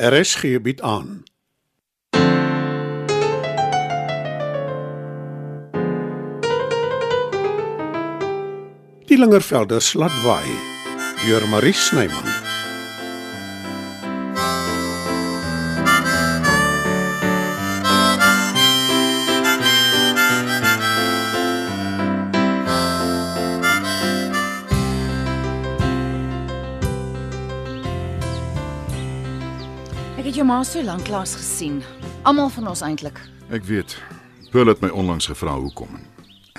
RSG bied aan. Die Lingervelders laat waai deur Marie Snyman. Ek het jou ma so lank lank gesien. Almal van ons eintlik. Ek weet. Pearl het my onlangs gevra hoekom en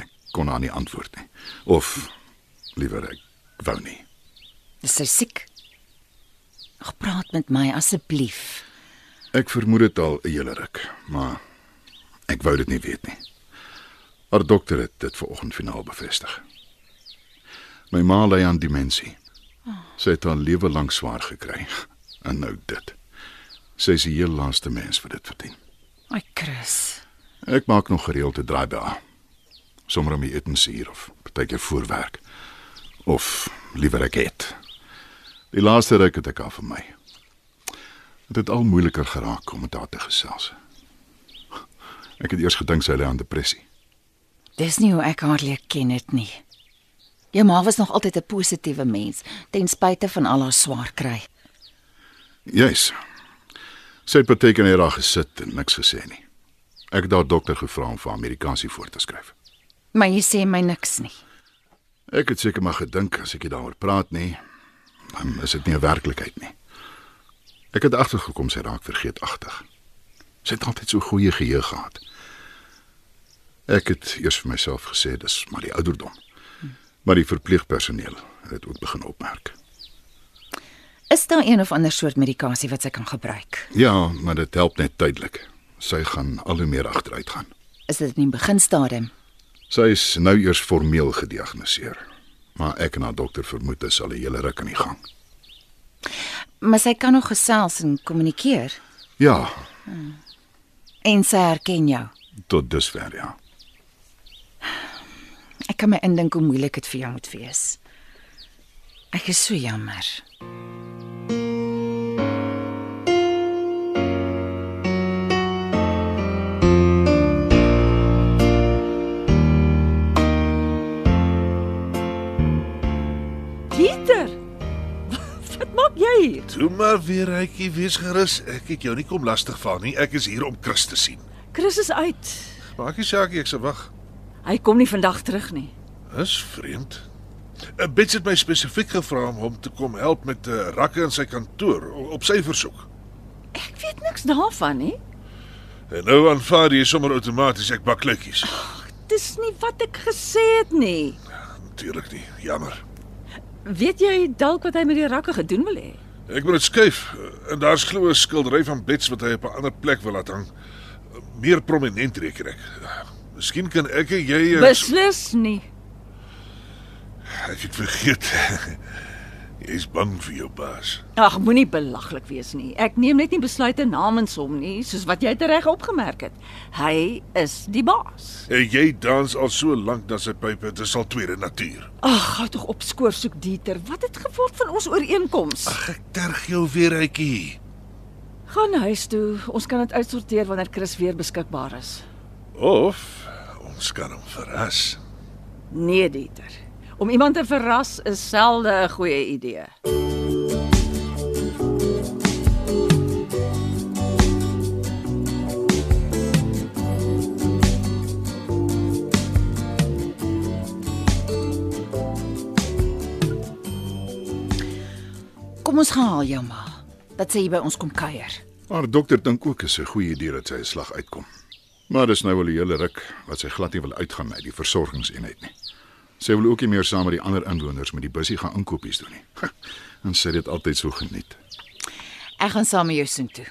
ek kon haar nie antwoord nie. Of liewer ek wou nie. Dis sy siek. Ag praat met my asseblief. Ek vermoed dit al 'n hele ruk, maar ek wou dit nie weet nie. Haar dokter het dit vanoggend finaal bevestig. My ma ly aan demensie. Sy het haar lewe lank swaar gekry. En nou dit. Sy is die heel laaste mens wat dit verdien. Ai Chris. Ek maak nog gereeld 'n draai by haar. Sommige om die etensuur of partykeer voorwerk. Of liewer ek het. Die laaste ruk het ek af vir my. Dit het al moeiliker geraak om met haar te gesels. Ek het eers gedink sy lê aan depressie. Dis nie hoe ek haar leer ken dit nie. Jou ma was nog altyd 'n positiewe mens, ten spyte van al haar swaar kry. Juis. Sy het partykeer net daar gesit en niks gesê nie. Ek het haar dokter gevra om vir Amerikaansie voor te skryf. Maar jy sê my niks nie. Ek het seker maar gedink as ek daaroor praat nie, dan is dit nie 'n werklikheid nie. Ek het agtergekom sy raak vergeetagtig. Sy het altyd so goeie geheue gehad. Ek het eers vir myself gesê dis maar die ouderdom. Maar die verpleegpersoneel het dit ook begin opmerk. Is daar een of ander soort medikasie wat sy kan gebruik? Ja, maar dit help net tydelik. Sy gaan al hoe meer agteruit gaan. Is dit in die beginstadium? Sy is nou eers formeel gediagnoseer. Maar ek en haar dokter vermoed dit sal 'n hele ruk aan die gang. Maar sy kan nog gesels en kommunikeer Ja, en sy herken jou. tot dusver ja. Ek kan my indink hoe moeilik dit vir jou moet wees. Ek is so jammer. Maar weer rykie, wees gerus. Ek het jou nie kom lastigval nie. Ek is hier om Chris te sien. Chris is uit. Maak nie saak nie, ek sal wag. Hy kom nie vandag terug nie. Dis vreemd. Uh, Bets het my spesifiek gevra om hom te kom help met 'n uh, rakke in sy kantoor op sy versoek. Ek weet niks daarvan nie. En nou aanvaar jy sommer outomaties ek bak klikkies. Dis nie wat ek gesê het nie. Natuurlik nie. Jammer. Weet jy dalk wat hy met die rakke gedoen wil hê? Ek moet dit skuif en daar's glo 'n skildery van Bets wat hy op 'n ander plek wil laat hang. Meer prominent reken ek. Miskien kan ek en jy uh, Beslis nie. Ek het vergeet. Jy's bang vir jou baas. Ag, moenie belaglik wees nie. Ek neem net nie besluite namens hom nie, soos wat jy tereg opgemerk het. Hy is die baas. En jy dans al so lank dat sy pype, dis al tweede natuur. Ag, hou tog op skoor soek Dieter. Wat het geword van ons ooreenkoms? Ag, ek terg jou weer uitjie. Gaan huis toe. Ons kan dit uitsorteer wanneer Chris weer beskikbaar is. Of ons kan hom verras. Nee, Dieter. Om iemand te verras is selde 'n goeie idee. Kom ons gaan haal jou ma. Dat sy hier by ons kom kuier. Haar dokter dink ook is 'n goeie idee dat sy 'n slag uitkom. Maar dis nou wel 'n hele ruk wat sy glad nie wil uitgaan uit die versorgingseenheid nie. Sy wil ook nie meer saam met die ander inwoners met die bussie gaan inkopies doen nie. En sy het dit altyd so geniet. Ek gaan saam met jou soontoe.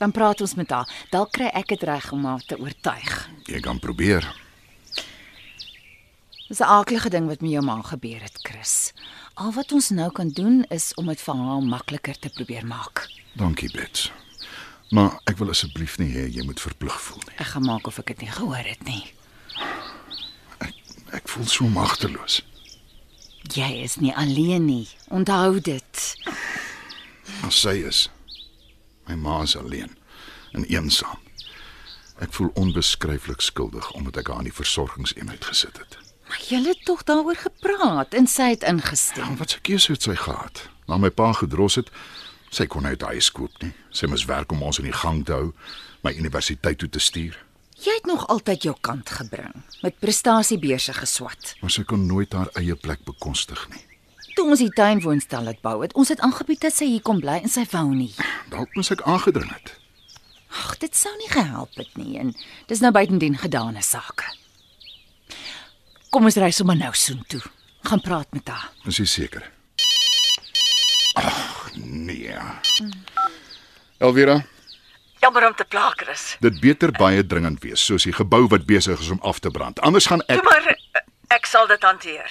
Dan praat ons met haar. Dalk kry ek dit reg om haar te oortuig. Jy kan probeer. Dis 'n aardige ding wat met jou ma gebeur het, Chris. Al wat ons nou kan doen is om dit vir haar makliker te probeer maak. Dankie, Bets. Maar ek wil asseblief nie hê jy moet verplig voel nie. Ek gaan maak of ek dit nie gehoor het nie. Voel so magteloos. Jy is nie alleen nie. Onthou dit. As sy is, My ma is alleen en eensaam. Ek voel onbeskryflik skuldig omdat ek haar in die versorgingseenheid gesit het. Maar julle het tog daaroor gepraat en sy het ingestem. En wat se keuse het sy gehad? Na my pa gedros het, sy kon uit huis koop nie. Sy moes werk om ons in die gang te hou, my universiteit toe te stuur. Jy het nog altyd jou kant gebring, met prestasiebeurse geswat. Maar sy kon nooit haar eie plek bekostig nie. Toe ons die tuinwoonstel het bou, het ons dit aangebied dat sy hier kom bly en sy wou nie. Dalk moes ek aangedring het. Ag, dit sou nie gehelp het nie en dis nou buitendien gedane sake. Kom ons ry sommer nou soontoe. Gaan praat met haar. Is jy seker? Ag, nee. Elvira, Jammer om te pla, Chris. dit beter baie dringend wees soos die gebou wat besig is om af te brand. Anders gaan ek Maar eh, ek sal dit hanteer.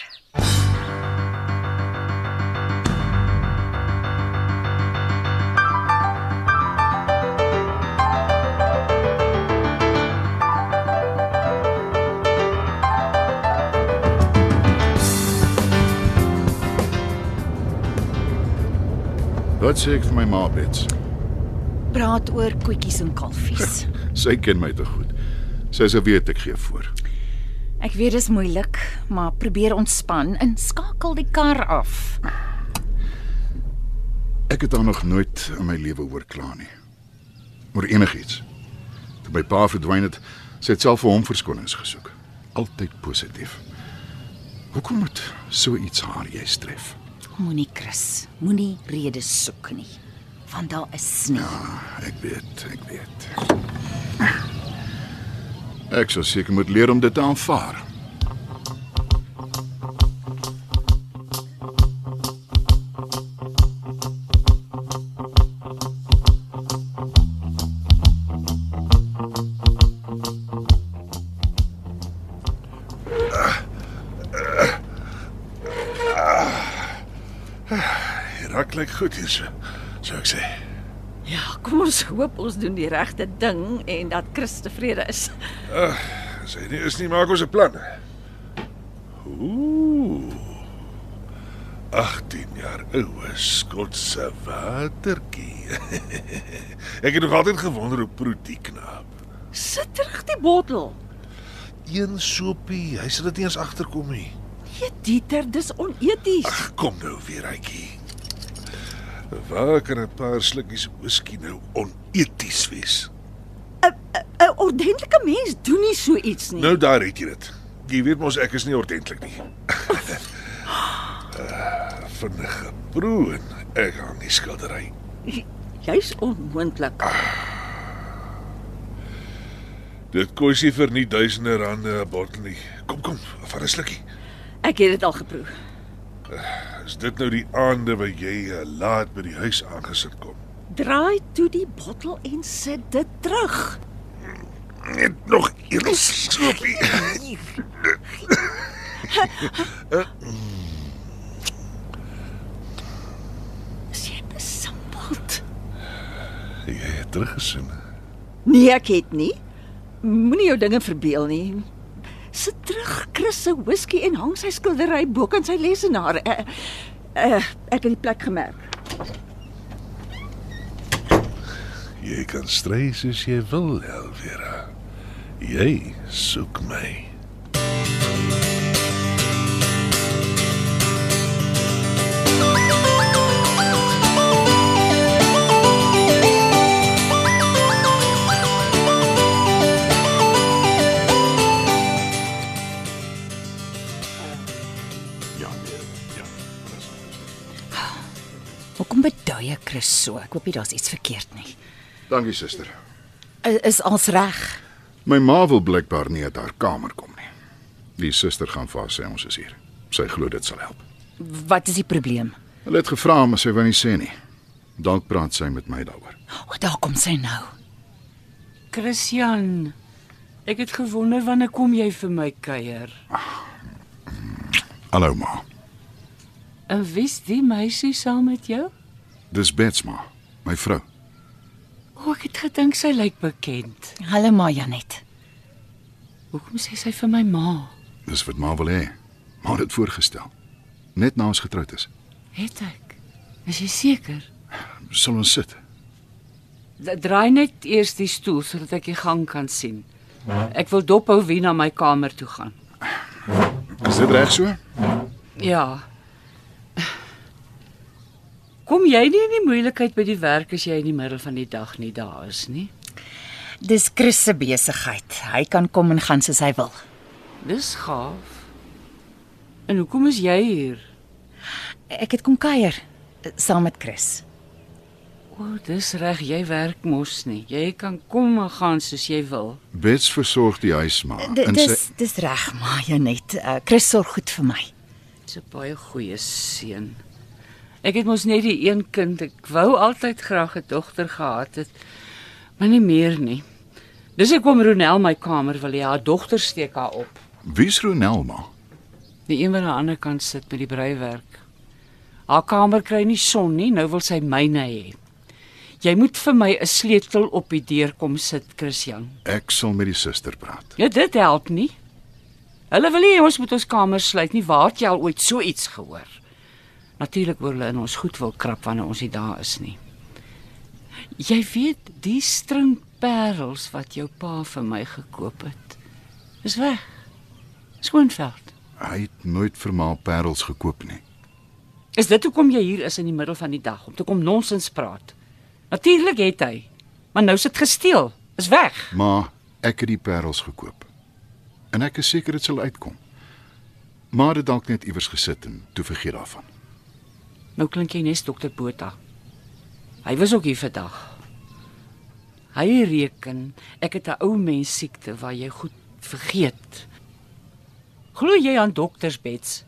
Wat sê ek vir my ma Bets? Praat oor koetjies en kalfies. Sy ken my te goed. Sy sê weet ek gee voor. Ek weet dis moeilik, maar probeer ontspan en skakel die kar af. Ek het haar nog nooit in my lewe hoor kla nie. Oor enigiets. Toe my pa verdwyn het, sy het self vir hom verskonings gesoek. Altyd positief. Hoekom moet so iets haar jy stref? Moenie Chris, moenie redes soek nie. Want daar is nie. Ek weet, ek weet. Ek sou seker moet leer om dit te aanvaar. Die rak lyk goed hier so. Sou ek sê. Ja, kom ons hoop ons doen die regte ding en dat Chris tevrede is. As hy nie is nie, maak ons 'n plan. Ooh. 18 jaar oue Skotse watertjie. ek het nog altyd gewonder hoe proet die knaap. Sit terug die bottel. Een sopie, hy sal dit nie eens agterkom nie. Nee, Dieter, dis oneties. Ag, kom nou weer, uitjie. Waar kan 'n paar slukkies whisky nou oneties wees? 'n Ordentlike mens doen nie so iets nie. Nou daar het jy dit. Jy weet mos ek is nie ordentlik nie. uh, vinnige proe en ek hang die skildery. Jy's onmoontlik. Dit kos nie vir nie duisende rande 'n bottel nie. Kom kom, vat 'n slukkie. Ek het dit al geproe. Is dit nou die aande wat jy uh, laat by die huis aangesit kom? Draai toe die bottel en sit dit terug. Net nog een sopie. Is jy besampeld? jy het teruggesoen. Nee, ek het nie. Moenie jou dinge verbeel nie. Sit terug Chris se whisky en hang sy skildery bo kan sy lesenaar. Uh, uh, ek het die plek gemerk. Jy kan stry soos jy wil, Elvira. Jy soek my. So? Ek hoop nie daar's iets verkeerd nie. Dankie suster. I- Is als reg. My ma wil blykbaar nie uit haar kamer kom nie. Die suster gaan vir haar sê ons is hier. Sy glo dit sal help. Wat is die probleem? Hulle het gevra maar sy wou nie sê nie. Dalk praat sy met my daaroor. O, daar kom sy nou. Christian, ek het gewonder wanneer kom jy vir my kuier? Hallo ma. En wie's die meisie saam met jou? Dis Bets ma, my vrou. O, ek het gedink sy lyk bekend. Hallo ma Janet. Hoekom sê sy vir my ma? Dis wat ma wil hê. Ma het dit voorgestel. Net na ons getroud is. Het ek? Is jy seker? Sal ons sit? Draai net eers die stoel sodat ek die gang kan sien. Ek wil dophou wie na my kamer toe gaan. Is dit reg so? Ja. Kom jy nie in die moeilikheid by die werk as jy in die middel van die dag nie daar is nie? Dis Chris se besigheid. Hy kan kom en gaan soos hy wil. Dis gaaf. En hoekom is jy hier? Ek het kom kuier eh, saam met Chris. O, dis reg, jy werk mos nie. Jy kan kom en gaan soos jy wil. Bets versorg die huis maar. D En dis dis reg, maar jy net uh, Chris sorg goed vir my. Dis 'n baie goeie seun. Ek het mos net die een kind. Ek wou altyd graag 'n dogter gehad het, maar nie meer nie. Dis ek kom Ronel my kamer wil hê. Haar dogter steek haar op. Wie's Ronel maar? Die een wat aan die ander kant sit met die breiwerk. Haar kamer kry nie son nie, nou wil sy myne hê. Jy moet vir my 'n sleutel op die deur kom sit, Christian. Ek sal met die suster praat. Ja, dit help nie. Hulle wil nie ons moet ons kamers sluit nie. Waar het jy al ooit so iets gehoor? Natuurlik wil hulle in ons goed wil krap wanneer ons nie daar is nie. Jy weet, die string parels wat jou pa vir my gekoop het, is weg. Skoonveld. Hy het nooit vir ma parels gekoop nie. Is dit hoekom jy hier is in die middel van die dag om te kom nonsens praat? Natuurlik het hy, maar nou is dit gesteel. Is weg. Maar ek het die parels gekoop. En ek is seker dit sal uitkom. Maar dit dalk net iewers gesit en toe vergeet daarvan. Nou klink jy nes dokter Botha. Hy was ook hier vandag. Hy reken ek het 'n ou mens siekte waar jy goed vergeet. Glo jy aan dokters beds?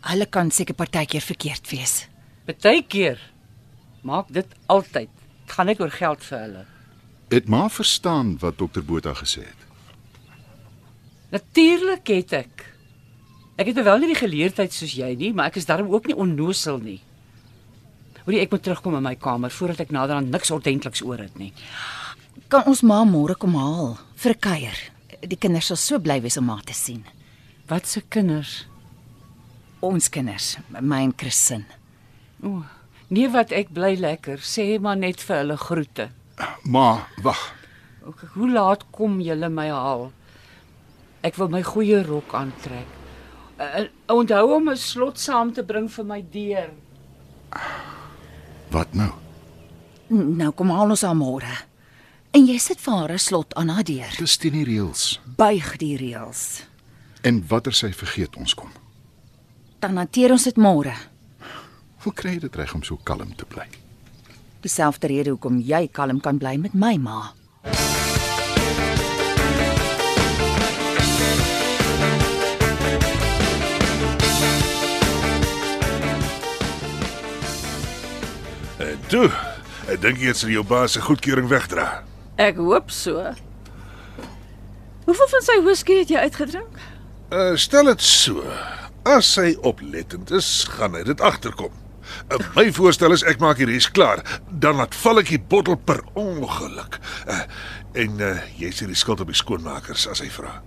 Hulle kan seker partykeer verkeerd wees. Partykeer maak dit altyd. Dit gaan net oor geld vir hulle. Het ma verstaan wat dokter Botha gesê het? Natuurlik het ek. Ek het wel nie die geleerdheid soos jy nie, maar ek is darm ook nie onnosel nie. Hoorie, ek moet terugkom in my kamer voordat ek nader aan niks ordentliks oor het nie. Kan ons ma môre kom haal vir 'n kuier? Die kinders sal so bly wees om ma te sien. Wat se kinders? Ons kinders, my en Chris se. O, nee wat ek bly lekker. Sê maar net vir hulle groete. Ma, wag. Hoe laat kom julle my haal? Ek wil my goeie rok aantrek. Uh, onthou om 'n slot saam te bring vir my deur. Wat nou? Nou kom haal ons haar môre. En jy sit vir haar 'n slot aan haar deur. Dis teen die reëls. Buig die reëls. En watter sy vergeet ons kom. Dan hanteer ons dit môre. Hoe kry jy dit reg om so kalm te bly? Dieselfde rede hoekom jy kalm kan bly met my ma. Toe, ek dink jy sy jou baas se goedkeuring wegdra. Ek hoop so. Hoeveel van sy whisky het jy uitgedrink? Uh stel dit so. As hy oplettend is, gaan hy dit agterkom. Uh, my voorstel is ek maak die res klaar, dan laat val ek die bottel per ongeluk. Uh, en uh, jy sê die skuld op die skoonmakers as hy vra.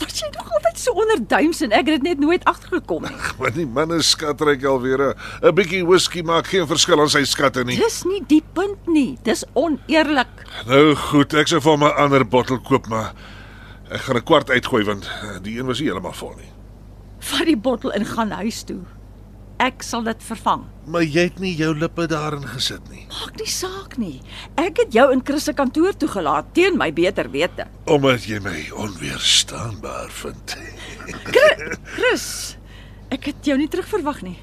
Was jy nog altyd so onderduims en ek het dit net nooit agtergekom nie. Want die man is skatryk alweer. 'n bietjie whisky maak geen verskil aan sy skatte nie. Dis nie die punt nie. Dis oneerlik. Nou goed, ek sou vir my ander bottel koop, maar ek gaan 'n kwart uitgooi want die een was nie heeltemal vol nie. Vat die bottel en gaan huis toe. Ek sal dit vervang. Maar jy het nie jou lippe daarin gesit nie. Maak nie saak nie. Ek het jou in Chris se kantoor toegelaat teen my beter wete. Omdat jy my onweerstaanbaar vind. Chris, ek het jou nie terugverwag nie.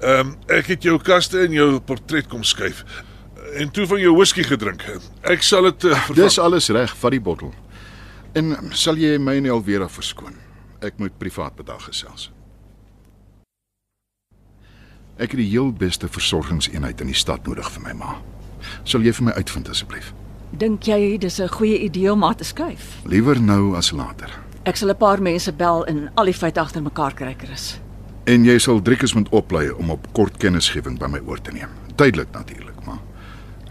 Ehm um, ek het jou kaste en jou portret kom skuif en toe van jou whisky gedrink. Ek sal dit uh, Dis alles reg, vat die bottel. En sal jy my en Elvera verskoon? Ek moet privaat bedag gesels. Ek het die heel beste versorgingseenheid in die stad nodig vir my ma. Sal jy vir my uitvind asseblief? Dink jy dis 'n goeie idee om haar te skuif? Liewer nou as later. Ek sal 'n paar mense bel en al die feite agter mekaar kry, Chris. En jy sal Driekus moet oplei om op kort kennisgewing by my oor te neem. Tydelik natuurlik, maar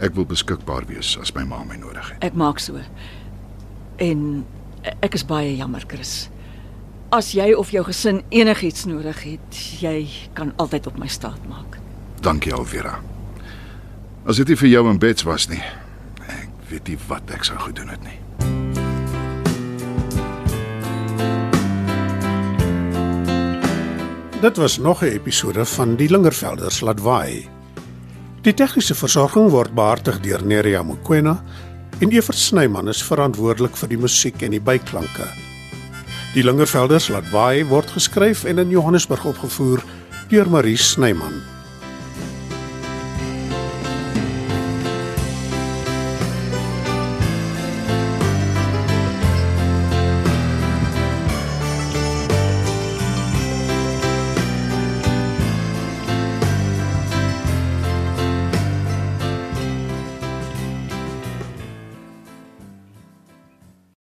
ek wil beskikbaar wees as my ma my nodig het. Ek maak so. En ek is baie jammer, Chris. As jy of jou gesin enigiets nodig het, jy kan altyd op my staat maak. Dankie Alvera. As dit nie vir jou en Bets was nie, ek weet nie wat ek sou gedoen het nie. Dit was nog 'n episode van Die Lingervelders laat waai. Die tegniese versorging word behartig deur Neriya Mukwena en Evert Snyman is verantwoordelik vir die musiek en die byklanke. Die Lingervelders laat waai word geskryf en in Johannesburg opgevoer deur Marie Snyman.